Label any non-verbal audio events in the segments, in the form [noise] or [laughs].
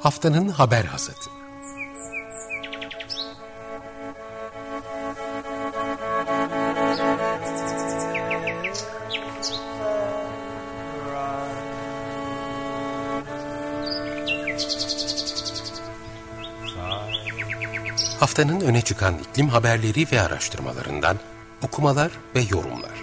Haftanın haber hazırdı. Haftanın öne çıkan iklim haberleri ve araştırmalarından okumalar ve yorumlar.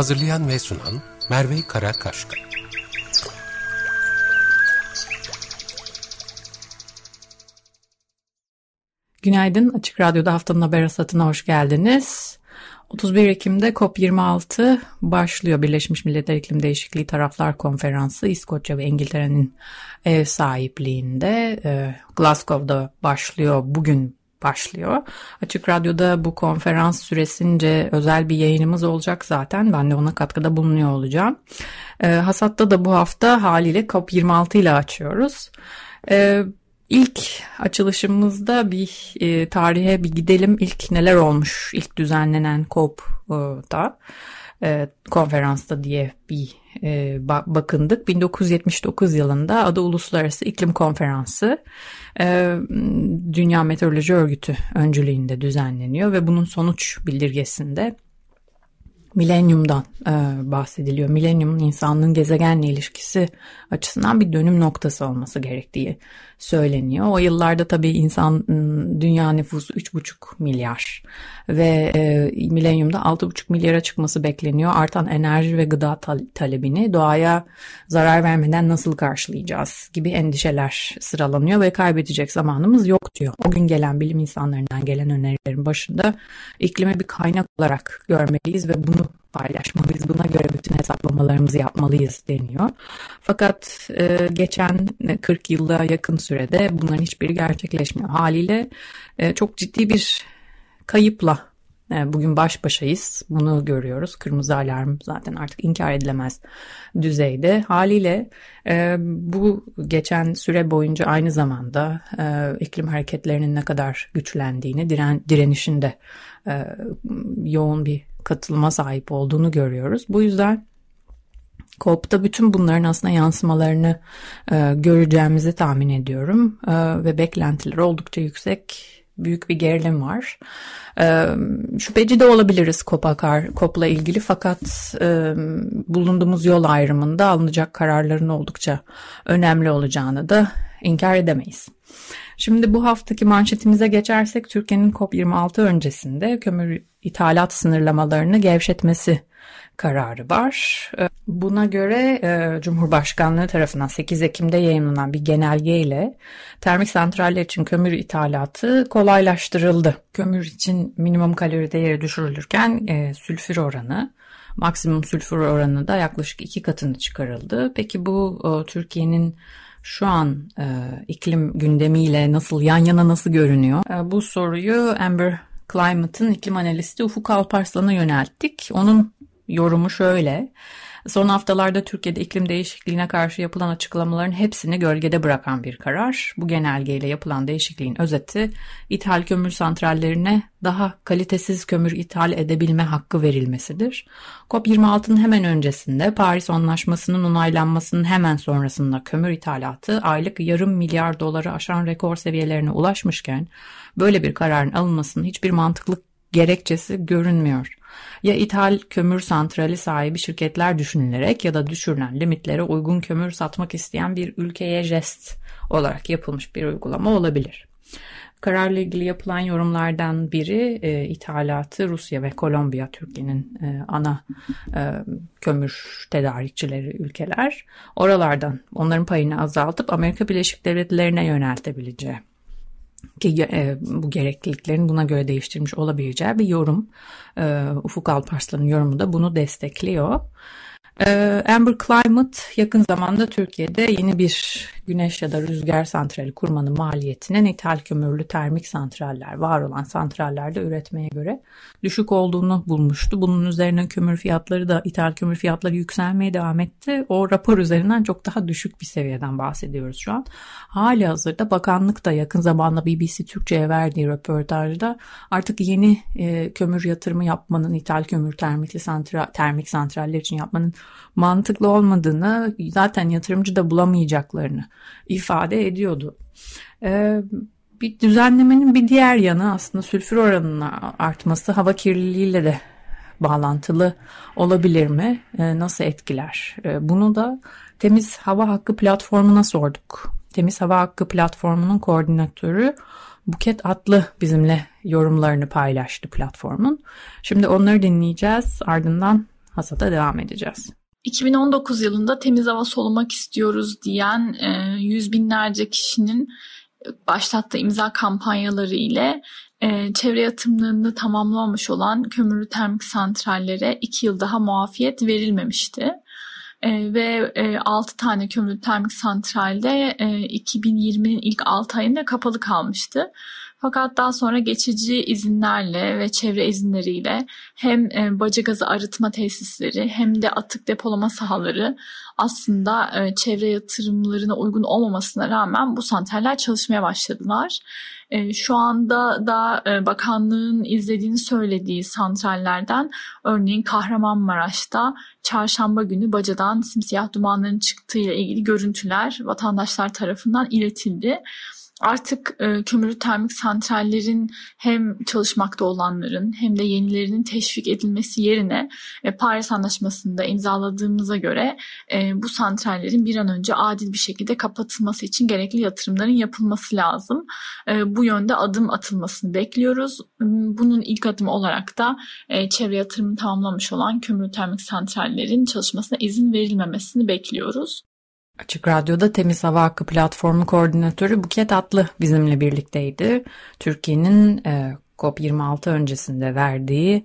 Hazırlayan ve sunan Merve Karakaşka. Günaydın. Açık Radyo'da haftanın haber hasatına hoş geldiniz. 31 Ekim'de COP26 başlıyor. Birleşmiş Milletler İklim Değişikliği Taraflar Konferansı İskoçya ve İngiltere'nin ev sahipliğinde e, Glasgow'da başlıyor. Bugün başlıyor. Açık Radyo'da bu konferans süresince özel bir yayınımız olacak zaten. Ben de ona katkıda bulunuyor olacağım. E, Hasat'ta da bu hafta haliyle COP26 ile açıyoruz. E, İlk açılışımızda bir e, tarihe bir gidelim. İlk neler olmuş ilk düzenlenen COP'da e, konferansta diye bir e, bakındık. 1979 yılında adı Uluslararası İklim Konferansı e, Dünya Meteoroloji Örgütü öncülüğünde düzenleniyor ve bunun sonuç bildirgesinde milenyumdan e, bahsediliyor. Milenyumun insanlığın gezegenle ilişkisi açısından bir dönüm noktası olması gerektiği söyleniyor. O yıllarda tabii insan dünya nüfusu 3,5 milyar ve e, milenyumda 6,5 milyara çıkması bekleniyor. Artan enerji ve gıda talebini doğaya zarar vermeden nasıl karşılayacağız gibi endişeler sıralanıyor ve kaybedecek zamanımız yok diyor. O gün gelen bilim insanlarından gelen önerilerin başında iklimi bir kaynak olarak görmeliyiz ve bunu paylaşmalıyız. Buna göre bütün hesaplamalarımızı yapmalıyız deniyor. Fakat e, geçen 40 yılda yakın sürede bunların hiçbiri gerçekleşmiyor. Haliyle e, çok ciddi bir kayıpla e, bugün baş başayız. Bunu görüyoruz. Kırmızı alarm zaten artık inkar edilemez düzeyde. Haliyle e, bu geçen süre boyunca aynı zamanda e, iklim hareketlerinin ne kadar güçlendiğini, diren, direnişin de e, yoğun bir katılıma sahip olduğunu görüyoruz. Bu yüzden COP'ta bütün bunların aslında yansımalarını e, göreceğimizi tahmin ediyorum e, ve beklentiler oldukça yüksek büyük bir gerilim var. E, şüpheci de olabiliriz COP'a, COP'la ilgili fakat e, bulunduğumuz yol ayrımında alınacak kararların oldukça önemli olacağını da inkar edemeyiz. Şimdi bu haftaki manşetimize geçersek Türkiye'nin COP26 öncesinde kömür ithalat sınırlamalarını gevşetmesi kararı var. Ee, buna göre e, Cumhurbaşkanlığı tarafından 8 Ekim'de yayınlanan bir genelge ile termik santraller için kömür ithalatı kolaylaştırıldı. Kömür için minimum kalori değeri düşürülürken e, sülfür oranı maksimum sülfür oranı da yaklaşık iki katını çıkarıldı. Peki bu e, Türkiye'nin şu an e, iklim gündemiyle nasıl yan yana nasıl görünüyor? E, bu soruyu Amber Climate'ın iklim analisti Ufuk Alparslan'a yönelttik. Onun yorumu şöyle. Son haftalarda Türkiye'de iklim değişikliğine karşı yapılan açıklamaların hepsini gölgede bırakan bir karar. Bu genelgeyle yapılan değişikliğin özeti ithal kömür santrallerine daha kalitesiz kömür ithal edebilme hakkı verilmesidir. COP26'nın hemen öncesinde Paris Anlaşması'nın onaylanmasının hemen sonrasında kömür ithalatı aylık yarım milyar doları aşan rekor seviyelerine ulaşmışken böyle bir kararın alınmasının hiçbir mantıklı gerekçesi görünmüyor. Ya ithal kömür santrali sahibi şirketler düşünülerek ya da düşürülen limitlere uygun kömür satmak isteyen bir ülkeye jest olarak yapılmış bir uygulama olabilir. Kararla ilgili yapılan yorumlardan biri e, ithalatı Rusya ve Kolombiya Türkiye'nin e, ana e, kömür tedarikçileri ülkeler. Oralardan onların payını azaltıp Amerika Birleşik Devletleri'ne yöneltebileceği ki e, bu gerekliliklerin buna göre değiştirmiş olabileceği bir yorum. E, Ufuk Alparslan'ın yorumu da bunu destekliyor. Ee, Amber Climate yakın zamanda Türkiye'de yeni bir güneş ya da rüzgar santrali kurmanın maliyetinin ithal kömürlü termik santraller, var olan santrallerde üretmeye göre düşük olduğunu bulmuştu. Bunun üzerine kömür fiyatları da ithal kömür fiyatları yükselmeye devam etti. O rapor üzerinden çok daha düşük bir seviyeden bahsediyoruz şu an. Hali hazırda bakanlık da yakın zamanda BBC Türkçe'ye verdiği röportajda artık yeni e, kömür yatırımı yapmanın ithal kömür termikli santral, termik santraller için yapmanın mantıklı olmadığını zaten yatırımcı da bulamayacaklarını ifade ediyordu. Ee, bir düzenlemenin bir diğer yanı aslında sülfür oranının artması hava kirliliğiyle de bağlantılı olabilir mi? Ee, nasıl etkiler? Ee, bunu da Temiz Hava Hakkı platformuna sorduk. Temiz Hava Hakkı platformunun koordinatörü Buket Atlı bizimle yorumlarını paylaştı platformun. Şimdi onları dinleyeceğiz ardından hasata devam edeceğiz. 2019 yılında temiz hava solumak istiyoruz diyen e, yüz binlerce kişinin başlattığı imza kampanyaları ile e, çevre yatırımlarını tamamlamamış olan kömürlü termik santrallere 2 yıl daha muafiyet verilmemişti. E, ve e, 6 tane kömürlü termik santralde e, 2020'nin ilk 6 ayında kapalı kalmıştı. Fakat daha sonra geçici izinlerle ve çevre izinleriyle hem e, baca gazı arıtma tesisleri hem de atık depolama sahaları aslında e, çevre yatırımlarına uygun olmamasına rağmen bu santraller çalışmaya başladılar. E, şu anda da bakanlığın izlediğini söylediği santrallerden örneğin Kahramanmaraş'ta çarşamba günü bacadan simsiyah dumanların çıktığı ile ilgili görüntüler vatandaşlar tarafından iletildi artık e, kömürlü termik santrallerin hem çalışmakta olanların hem de yenilerinin teşvik edilmesi yerine e, Paris Anlaşması'nda imzaladığımıza göre e, bu santrallerin bir an önce adil bir şekilde kapatılması için gerekli yatırımların yapılması lazım. E, bu yönde adım atılmasını bekliyoruz. Bunun ilk adımı olarak da e, çevre yatırımını tamamlamış olan kömürlü termik santrallerin çalışmasına izin verilmemesini bekliyoruz. Açık Radyo'da Temiz Hava Hakkı Platformu Koordinatörü Buket Atlı bizimle birlikteydi. Türkiye'nin e, COP26 öncesinde verdiği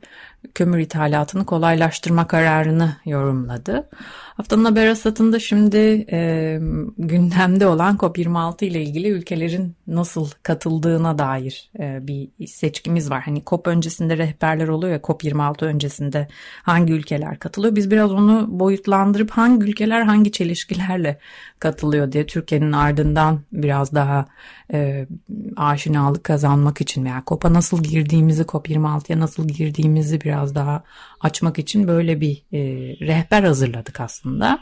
kömür ithalatını kolaylaştırma kararını yorumladı. Haftanın haber asatında şimdi e, gündemde olan COP26 ile ilgili ülkelerin nasıl katıldığına dair e, bir seçkimiz var. Hani COP öncesinde rehberler oluyor ya COP26 öncesinde hangi ülkeler katılıyor. Biz biraz onu boyutlandırıp hangi ülkeler hangi çelişkilerle katılıyor diye Türkiye'nin ardından biraz daha e, aşinalık kazanmak için veya COP'a nasıl girdiğimizi COP26'ya nasıl girdiğimizi biraz daha açmak için böyle bir e, rehber hazırladık aslında.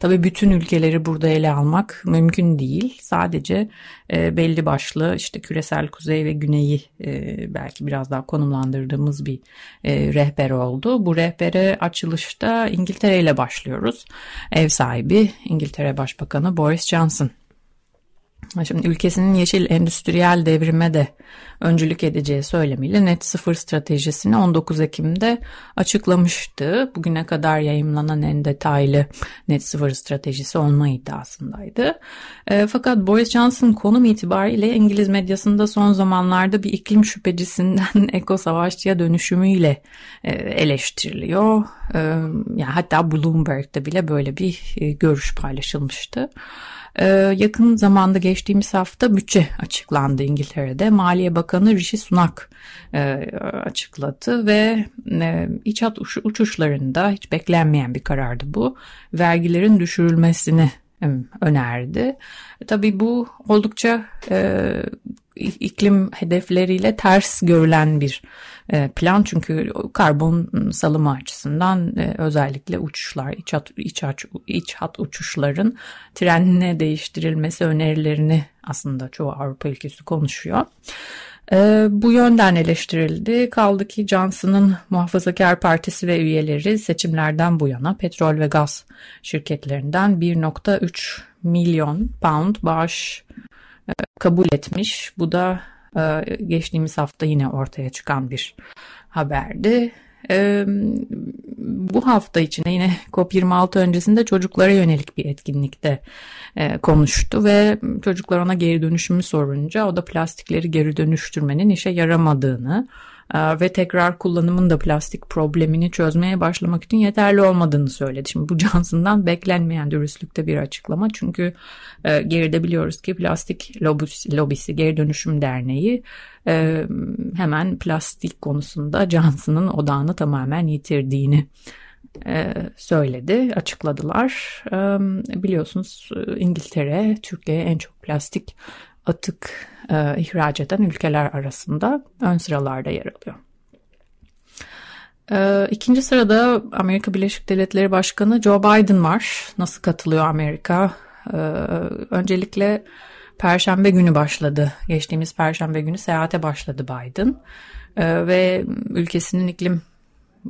Tabii bütün ülkeleri burada ele almak mümkün değil. Sadece e, belli başlı işte küresel kuzey ve güneyi e, belki biraz daha konumlandırdığımız bir e, rehber oldu. Bu rehbere açılışta İngiltere ile başlıyoruz. Ev sahibi İngiltere Başbakanı Boris Johnson. Şimdi ülkesinin yeşil endüstriyel devrime de öncülük edeceği söylemiyle net sıfır stratejisini 19 Ekim'de açıklamıştı. Bugüne kadar yayımlanan en detaylı net sıfır stratejisi olma iddiasındaydı. E, fakat Boris Johnson konum itibariyle İngiliz medyasında son zamanlarda bir iklim şüphecisinden [laughs] eko savaşçıya dönüşümüyle e, eleştiriliyor. E, yani hatta Bloomberg'de bile böyle bir e, görüş paylaşılmıştı. Ee, yakın zamanda geçtiğimiz hafta bütçe açıklandı İngiltere'de. Maliye Bakanı Rishi Sunak e, açıkladı ve e, iç hat uçuşlarında hiç beklenmeyen bir karardı bu. Vergilerin düşürülmesini önerdi. Tabii bu oldukça e, iklim hedefleriyle ters görülen bir e, plan çünkü karbon salımı açısından e, özellikle uçuşlar iç hat, iç, hat, iç hat uçuşların trenine değiştirilmesi önerilerini aslında çoğu Avrupa ülkesi konuşuyor. E, bu yönden eleştirildi. Kaldı ki Johnson'ın Muhafazakar Partisi ve üyeleri seçimlerden bu yana petrol ve gaz şirketlerinden 1.3 milyon pound bağış kabul etmiş. Bu da e, geçtiğimiz hafta yine ortaya çıkan bir haberdi. E, bu hafta içinde yine COP26 öncesinde çocuklara yönelik bir etkinlikte konuştu ve çocuklar ona geri dönüşümü sorunca o da plastikleri geri dönüştürmenin işe yaramadığını e, ve tekrar kullanımın da plastik problemini çözmeye başlamak için yeterli olmadığını söyledi. Şimdi bu [laughs] Johnson'dan beklenmeyen dürüstlükte bir açıklama çünkü e, geride biliyoruz ki plastik lobisi, lobisi geri dönüşüm derneği e, hemen plastik konusunda Johnson'ın odağını tamamen yitirdiğini e, söyledi, açıkladılar. Biliyorsunuz İngiltere Türkiye'ye en çok plastik atık e, ihraç eden ülkeler arasında ön sıralarda yer alıyor. İkinci sırada Amerika Birleşik Devletleri Başkanı Joe Biden var. Nasıl katılıyor Amerika? Öncelikle Perşembe günü başladı. Geçtiğimiz Perşembe günü seyahate başladı Biden. Ve ülkesinin iklim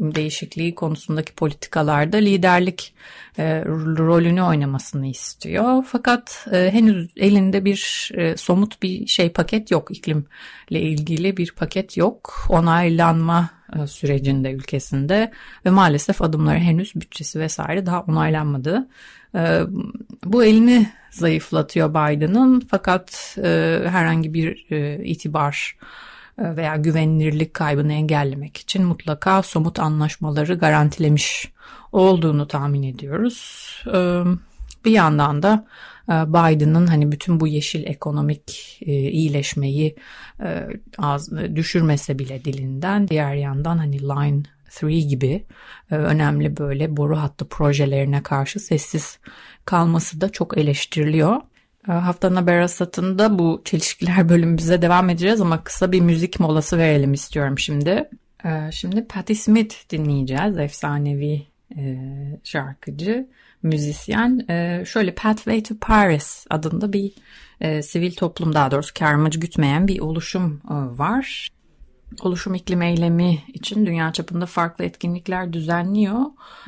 değişikliği konusundaki politikalarda liderlik e, rolünü oynamasını istiyor. Fakat e, henüz elinde bir e, somut bir şey paket yok iklimle ilgili bir paket yok. Onaylanma e, sürecinde ülkesinde ve maalesef adımları henüz bütçesi vesaire daha onaylanmadı. E, bu elini zayıflatıyor Biden'ın fakat e, herhangi bir e, itibar veya güvenilirlik kaybını engellemek için mutlaka somut anlaşmaları garantilemiş olduğunu tahmin ediyoruz. E, bir yandan da e, Biden'ın hani bütün bu yeşil ekonomik iyileşmeyi düşürmese bile dilinden diğer yandan hani Line 3 gibi önemli böyle boru hattı projelerine karşı sessiz kalması da çok eleştiriliyor. Ee, haftanın haber asatında bu çelişkiler [laughs] bölümümüze devam edeceğiz ama kısa bir müzik molası verelim istiyorum şimdi. Ee, şimdi Patti Smith dinleyeceğiz. Efsanevi e, şarkıcı, müzisyen. Ee, şöyle Pathway to Paris adında bir e, sivil toplum daha doğrusu kar amacı gütmeyen bir oluşum e, var oluşum iklim eylemi için dünya çapında farklı etkinlikler düzenliyor.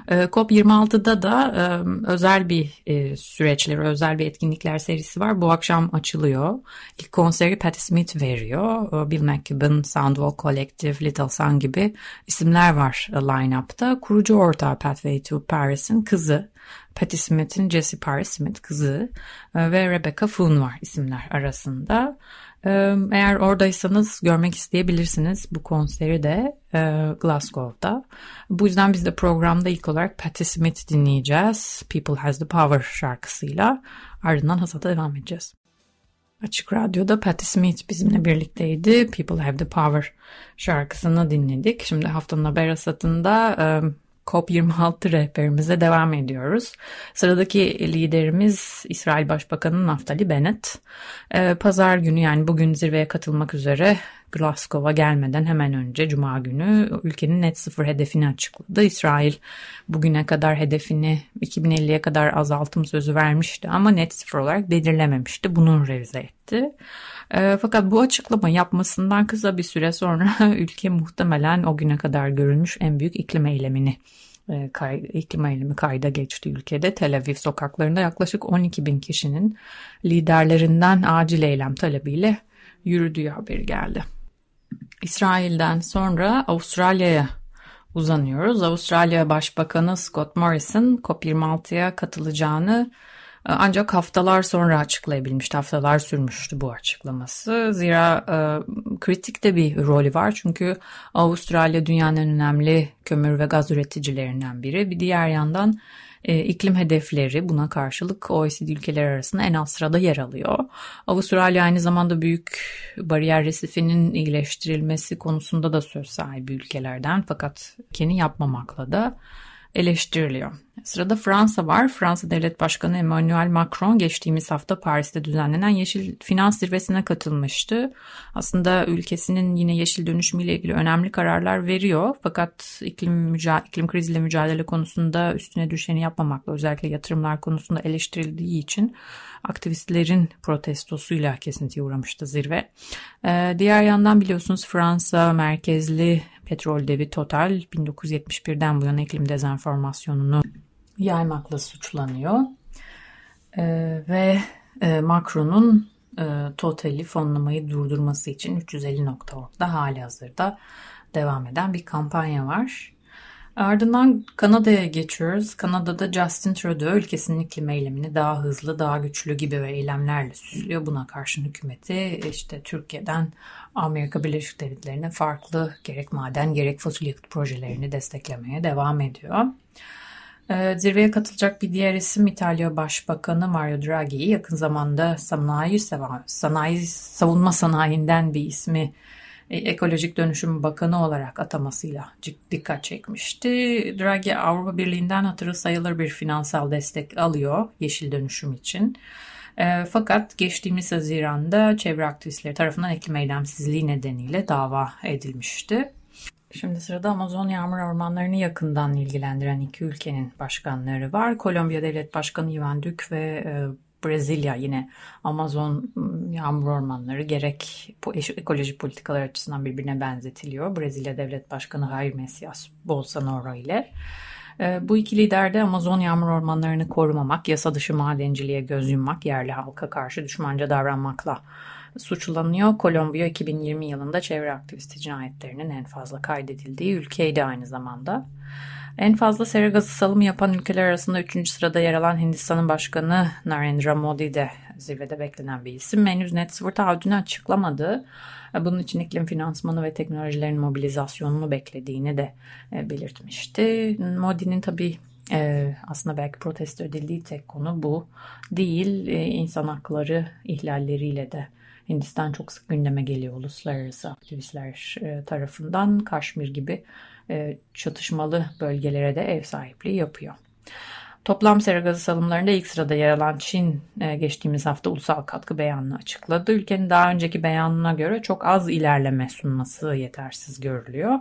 Ee, COP26'da da e, özel bir e, süreçleri, özel bir etkinlikler serisi var. Bu akşam açılıyor. İlk konseri Patti Smith veriyor. Ee, Bill McKibben, Soundwall Collective, Little Sun gibi isimler var line-up'ta. Kurucu ortağı Pathway to Paris'in kızı. Patti Smith'in Jessie Paris Smith kızı e, ve Rebecca Foon var isimler arasında. Eğer oradaysanız görmek isteyebilirsiniz bu konseri de e, Glasgow'da. Bu yüzden biz de programda ilk olarak Patti Smith dinleyeceğiz. People Has the Power şarkısıyla. Ardından Hasat'a devam edeceğiz. Açık Radyo'da Patti Smith bizimle birlikteydi. People Have the Power şarkısını dinledik. Şimdi haftanın haber hasatında COP26 rehberimize devam ediyoruz. Sıradaki liderimiz İsrail Başbakanı Naftali Bennett. Ee, pazar günü yani bugün zirveye katılmak üzere Glasgow'a gelmeden hemen önce Cuma günü ülkenin net sıfır hedefini açıkladı. İsrail bugüne kadar hedefini 2050'ye kadar azaltım sözü vermişti ama net sıfır olarak belirlememişti. Bunu revize etti. E, fakat bu açıklama yapmasından kısa bir süre sonra [laughs] ülke muhtemelen o güne kadar görülmüş en büyük iklim eylemini e, kay, iklim eylemi kayda geçti ülkede. Tel Aviv sokaklarında yaklaşık 12 bin kişinin liderlerinden acil eylem talebiyle yürüdüğü haberi geldi. İsrail'den sonra Avustralya'ya uzanıyoruz. Avustralya Başbakanı Scott Morrison COP26'ya katılacağını e, ancak haftalar sonra açıklayabilmişti. Haftalar sürmüştü bu açıklaması. Zira e, kritik de bir rolü var. Çünkü Avustralya dünyanın önemli kömür ve gaz üreticilerinden biri. Bir diğer yandan e, iklim hedefleri buna karşılık OECD ülkeler arasında en alt sırada yer alıyor. Avustralya aynı zamanda büyük bariyer resifinin iyileştirilmesi konusunda da söz sahibi ülkelerden fakat kendi yapmamakla da eleştiriliyor. Sırada Fransa var. Fransa Devlet Başkanı Emmanuel Macron geçtiğimiz hafta Paris'te düzenlenen Yeşil Finans Zirvesi'ne katılmıştı. Aslında ülkesinin yine yeşil dönüşümüyle ilgili önemli kararlar veriyor. Fakat iklim, iklim kriziyle mücadele konusunda üstüne düşeni yapmamakla özellikle yatırımlar konusunda eleştirildiği için aktivistlerin protestosuyla kesintiye uğramıştı zirve. Ee, diğer yandan biliyorsunuz Fransa merkezli petrol devi Total 1971'den bu yana iklim dezenformasyonunu yaymakla suçlanıyor. Ee, ve e, Macron'un e, Total'i fonlamayı durdurması için 350.org'da hali hazırda devam eden bir kampanya var. Ardından Kanada'ya geçiyoruz. Kanada'da Justin Trudeau ülkesinin iklim eylemini daha hızlı, daha güçlü gibi ve eylemlerle süslüyor. Buna karşın hükümeti işte Türkiye'den Amerika Birleşik Devletleri'ne farklı gerek maden gerek fosil yakıt projelerini desteklemeye devam ediyor. Ee, zirveye katılacak bir diğer isim İtalya Başbakanı Mario Draghi'yi yakın zamanda sanayi, sanayi savunma sanayinden bir ismi ekolojik dönüşüm bakanı olarak atamasıyla dikkat çekmişti. Draghi Avrupa Birliği'nden hatırı sayılır bir finansal destek alıyor yeşil dönüşüm için. E, fakat geçtiğimiz Haziran'da çevre aktivistleri tarafından iklim eylemsizliği nedeniyle dava edilmişti. Şimdi sırada Amazon yağmur ormanlarını yakından ilgilendiren iki ülkenin başkanları var. Kolombiya Devlet Başkanı Ivan Duque ve e, Brezilya yine Amazon ıı, yağmur ormanları gerek ekoloji politikalar açısından birbirine benzetiliyor. Brezilya Devlet Başkanı Jair Messias Bolsonaro ile. Bu iki lider de Amazon yağmur ormanlarını korumamak, yasa dışı madenciliğe göz yummak, yerli halka karşı düşmanca davranmakla suçlanıyor. Kolombiya 2020 yılında çevre aktivisti cinayetlerinin en fazla kaydedildiği ülkeydi aynı zamanda. En fazla sera gazı salımı yapan ülkeler arasında 3. sırada yer alan Hindistan'ın başkanı Narendra Modi de zirvede beklenen bir isim. Henüz net sıfır taahhüdünü açıklamadı. Bunun için iklim finansmanı ve teknolojilerin mobilizasyonunu beklediğini de e, belirtmişti. Modi'nin tabii ee, aslında belki protesto edildiği tek konu bu değil. Ee, insan hakları ihlalleriyle de Hindistan çok sık gündeme geliyor uluslararası aktivistler e, tarafından. Kaşmir gibi çatışmalı bölgelere de ev sahipliği yapıyor. Toplam sera gazı salımlarında ilk sırada yer alan Çin e, geçtiğimiz hafta ulusal katkı beyanını açıkladı. Ülkenin daha önceki beyanına göre çok az ilerleme sunması yetersiz görülüyor.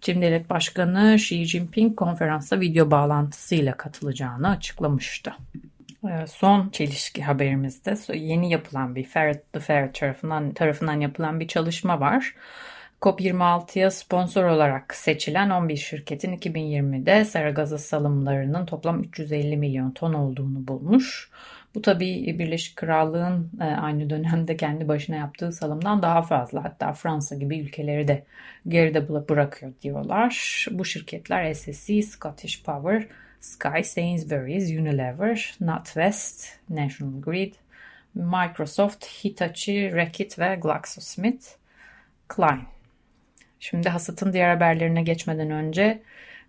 Çin Devlet Başkanı Xi Jinping konferansta video bağlantısıyla katılacağını açıklamıştı. E, son çelişki haberimizde yeni yapılan bir Ferret the Fair tarafından, tarafından yapılan bir çalışma var. COP26'ya sponsor olarak seçilen 11 şirketin 2020'de sera gazı salımlarının toplam 350 milyon ton olduğunu bulmuş. Bu tabii Birleşik Krallığın e, aynı dönemde kendi başına yaptığı salımdan daha fazla. Hatta Fransa gibi ülkeleri de geride bırakıyor diyorlar. Bu şirketler SSE, Scottish Power, Sky, Sainsbury's, Unilever, NatWest, National Grid, Microsoft, Hitachi, Reckitt ve GlaxoSmithKline. Şimdi hasatın diğer haberlerine geçmeden önce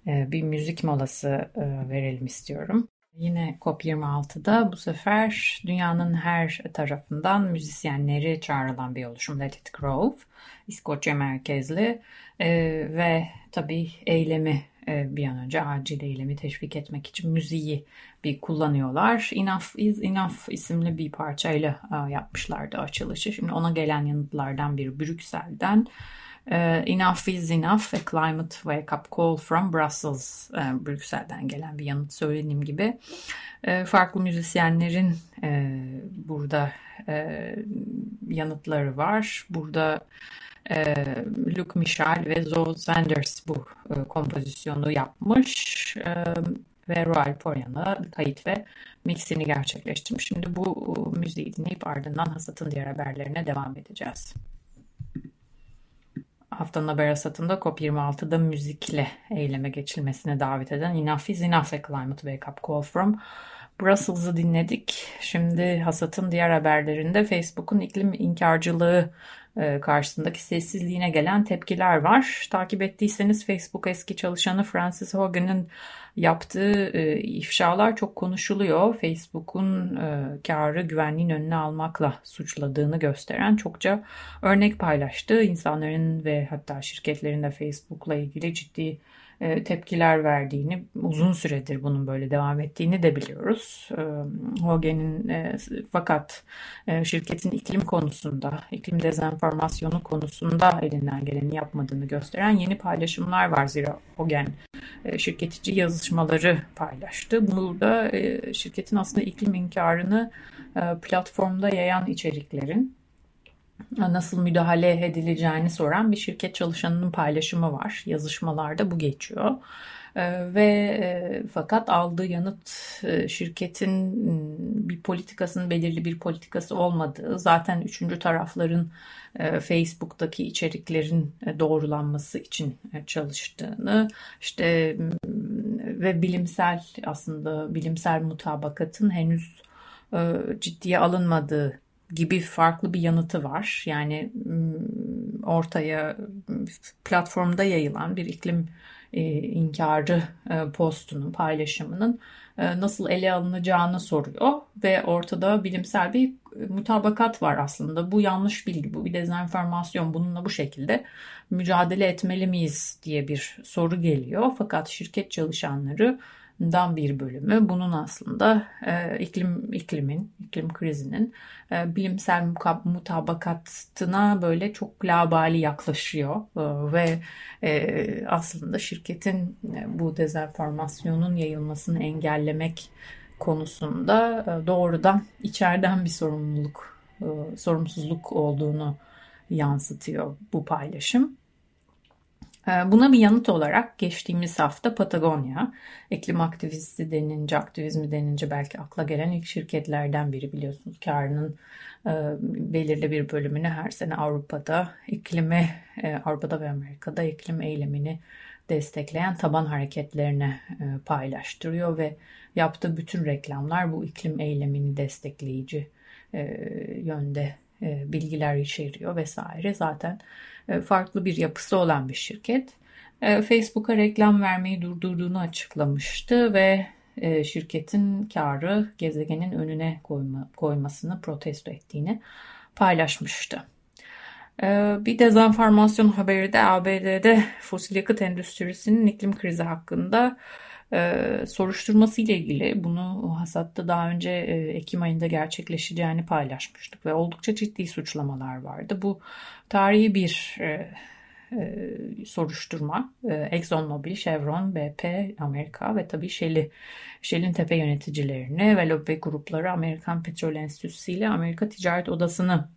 e, bir müzik molası e, verelim istiyorum. Yine COP26'da bu sefer dünyanın her tarafından müzisyenleri çağrılan bir oluşum Let It Grove, İskoçya merkezli e, ve tabii eylemi bir an önce acil eylemi teşvik etmek için müziği bir kullanıyorlar. Enough is Enough isimli bir parçayla yapmışlardı açılışı. Şimdi ona gelen yanıtlardan biri Brüksel'den. Uh, enough is enough, a climate wake up call from Brussels. Uh, Brüksel'den gelen bir yanıt söylediğim gibi. Uh, farklı müzisyenlerin uh, burada yanıtları var. Burada Luke Michel ve Zoe Sanders bu kompozisyonu yapmış. Ve Royal Poyan'a kayıt ve mixini gerçekleştirmiş. Şimdi bu müziği dinleyip ardından hasatın diğer haberlerine devam edeceğiz. Haftanın haber hasatında COP26'da müzikle eyleme geçilmesine davet eden Enough a Climate Wake Up Call from Brussels'ı dinledik. Şimdi hasatın diğer haberlerinde Facebook'un iklim inkarcılığı e, karşısındaki sessizliğine gelen tepkiler var. Takip ettiyseniz Facebook eski çalışanı Francis Hogan'ın yaptığı e, ifşalar çok konuşuluyor. Facebook'un e, karı güvenliğin önüne almakla suçladığını gösteren çokça örnek paylaştı. İnsanların ve hatta şirketlerin de Facebook'la ilgili ciddi tepkiler verdiğini, uzun süredir bunun böyle devam ettiğini de biliyoruz. E, Hogan'in e, fakat şirketin iklim konusunda, iklim dezenformasyonu konusunda elinden geleni yapmadığını gösteren yeni paylaşımlar var. Zira Hogan şirketici yazışmaları paylaştı. Burada şirketin aslında iklim inkarını platformda yayan içeriklerin nasıl müdahale edileceğini soran bir şirket çalışanının paylaşımı var. Yazışmalarda bu geçiyor. Ee, ve e, fakat aldığı yanıt e, şirketin bir politikasının belirli bir politikası olmadığı, zaten üçüncü tarafların e, Facebook'taki içeriklerin doğrulanması için çalıştığını, işte ve bilimsel aslında bilimsel mutabakatın henüz ciddiye alınmadığı gibi farklı bir yanıtı var. Yani ortaya platformda yayılan bir iklim e, inkarı e, postunun, paylaşımının e, nasıl ele alınacağını soruyor ve ortada bilimsel bir mutabakat var aslında. Bu yanlış bilgi, bu bir dezenformasyon. Bununla bu şekilde mücadele etmeli miyiz diye bir soru geliyor. Fakat şirket çalışanları dan bir bölümü bunun aslında e, iklim iklimin, iklim krizinin e, bilimsel mutabakatına böyle çok labali yaklaşıyor e, ve e, aslında şirketin e, bu dezenformasyonun yayılmasını engellemek konusunda e, doğrudan içeriden bir sorumluluk, e, sorumsuzluk olduğunu yansıtıyor bu paylaşım. Ee, buna bir yanıt olarak geçtiğimiz hafta Patagonya, iklim aktivisti denince, aktivizmi denince belki akla gelen ilk şirketlerden biri biliyorsunuz. Karının e, belirli bir bölümünü her sene Avrupa'da iklimi, e, Avrupa'da ve Amerika'da iklim eylemini destekleyen taban hareketlerine e, paylaştırıyor ve yaptığı bütün reklamlar bu iklim eylemini destekleyici yönde bilgiler içeriyor vesaire. Zaten farklı bir yapısı olan bir şirket. E, Facebook'a reklam vermeyi durdurduğunu açıklamıştı ve e, şirketin karı gezegenin önüne koyma, koymasını protesto ettiğini paylaşmıştı. Bir dezenformasyon haberi de ABD'de fosil yakıt endüstrisinin iklim krizi hakkında soruşturması ile ilgili bunu hasatta daha önce Ekim ayında gerçekleşeceğini paylaşmıştık ve oldukça ciddi suçlamalar vardı. Bu tarihi bir e, e, soruşturma. E, ExxonMobil, Chevron, BP, Amerika ve tabii Shell'i, Shell'in tepe yöneticilerini ve lobi grupları Amerikan Petrol Enstitüsü ile Amerika Ticaret Odası'nı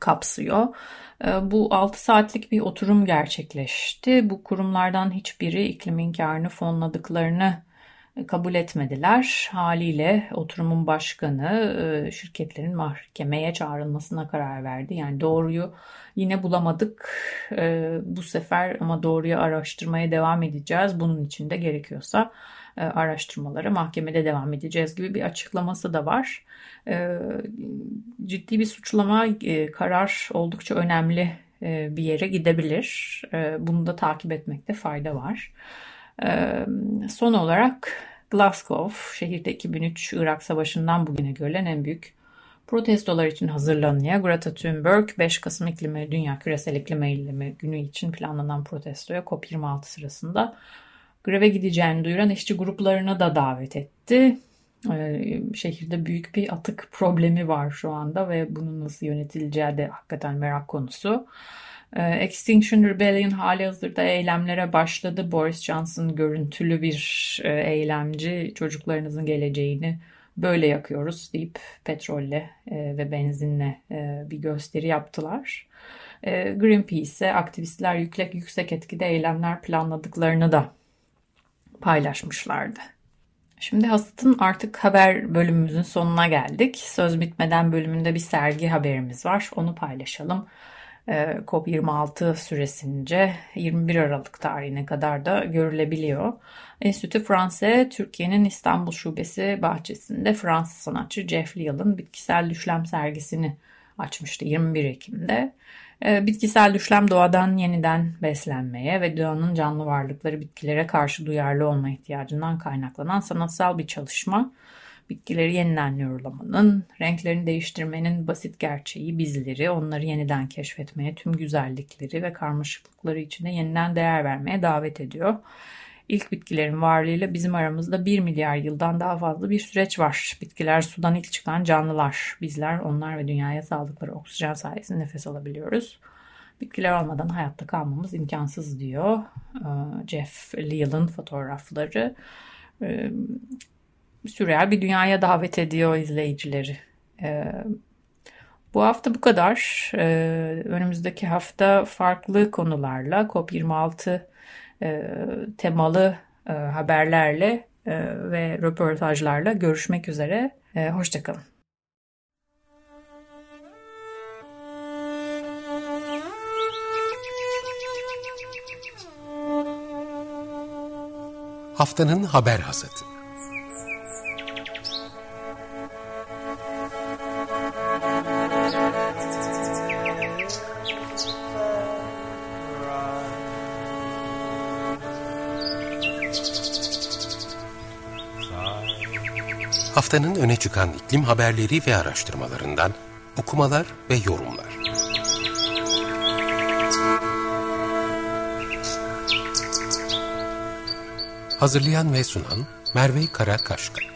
kapsıyor. E, bu 6 saatlik bir oturum gerçekleşti. Bu kurumlardan hiçbiri iklimin karını fonladıklarını kabul etmediler. Haliyle oturumun başkanı e, şirketlerin mahkemeye çağrılmasına karar verdi. Yani doğruyu yine bulamadık e, bu sefer ama doğruyu araştırmaya devam edeceğiz. Bunun için de gerekiyorsa e, araştırmalara mahkemede devam edeceğiz gibi bir açıklaması da var. Ciddi bir suçlama karar oldukça önemli bir yere gidebilir. Bunu da takip etmekte fayda var. Son olarak Glasgow, şehirde 2003 Irak Savaşı'ndan bugüne görülen en büyük protestolar için hazırlanıyor. Greta Thunberg 5 Kasım İklimi Dünya Küresel İklim Eylemi günü için planlanan protestoya COP26 sırasında greve gideceğini duyuran işçi gruplarını da davet etti. Şehirde büyük bir atık problemi var şu anda ve bunun nasıl yönetileceği de hakikaten merak konusu. Ee, Extinction Rebellion hali hazırda eylemlere başladı. Boris Johnson görüntülü bir e, eylemci çocuklarınızın geleceğini böyle yakıyoruz deyip petrolle e, ve benzinle e, bir gösteri yaptılar. Greenpeace ise aktivistler yüksek yüksek etkide eylemler planladıklarını da paylaşmışlardı. Şimdi Hasat'ın artık haber bölümümüzün sonuna geldik. Söz bitmeden bölümünde bir sergi haberimiz var. Onu paylaşalım. Ee, COP26 süresince 21 Aralık tarihine kadar da görülebiliyor. Enstitü Fransa, Türkiye'nin İstanbul Şubesi bahçesinde Fransız sanatçı Jeff Leal'ın bitkisel düşlem sergisini açmıştı 21 Ekim'de. Ee, bitkisel düşlem doğadan yeniden beslenmeye ve doğanın canlı varlıkları bitkilere karşı duyarlı olma ihtiyacından kaynaklanan sanatsal bir çalışma bitkileri yeniden nörolamanın, renklerini değiştirmenin basit gerçeği bizleri, onları yeniden keşfetmeye, tüm güzellikleri ve karmaşıklıkları içinde yeniden değer vermeye davet ediyor. İlk bitkilerin varlığıyla bizim aramızda 1 milyar yıldan daha fazla bir süreç var. Bitkiler sudan ilk çıkan canlılar. Bizler onlar ve dünyaya saldıkları oksijen sayesinde nefes alabiliyoruz. Bitkiler olmadan hayatta kalmamız imkansız diyor Jeff Leal'ın fotoğrafları sürreal bir dünyaya davet ediyor izleyicileri. Ee, Bu hafta bu kadar. Önümüzdeki hafta farklı konularla COP26 e, temalı e, haberlerle e, ve röportajlarla görüşmek üzere. E, Hoşçakalın. Haftanın haber hasatı. Haftanın öne çıkan iklim haberleri ve araştırmalarından okumalar ve yorumlar. Hazırlayan ve sunan Merve Karakaşka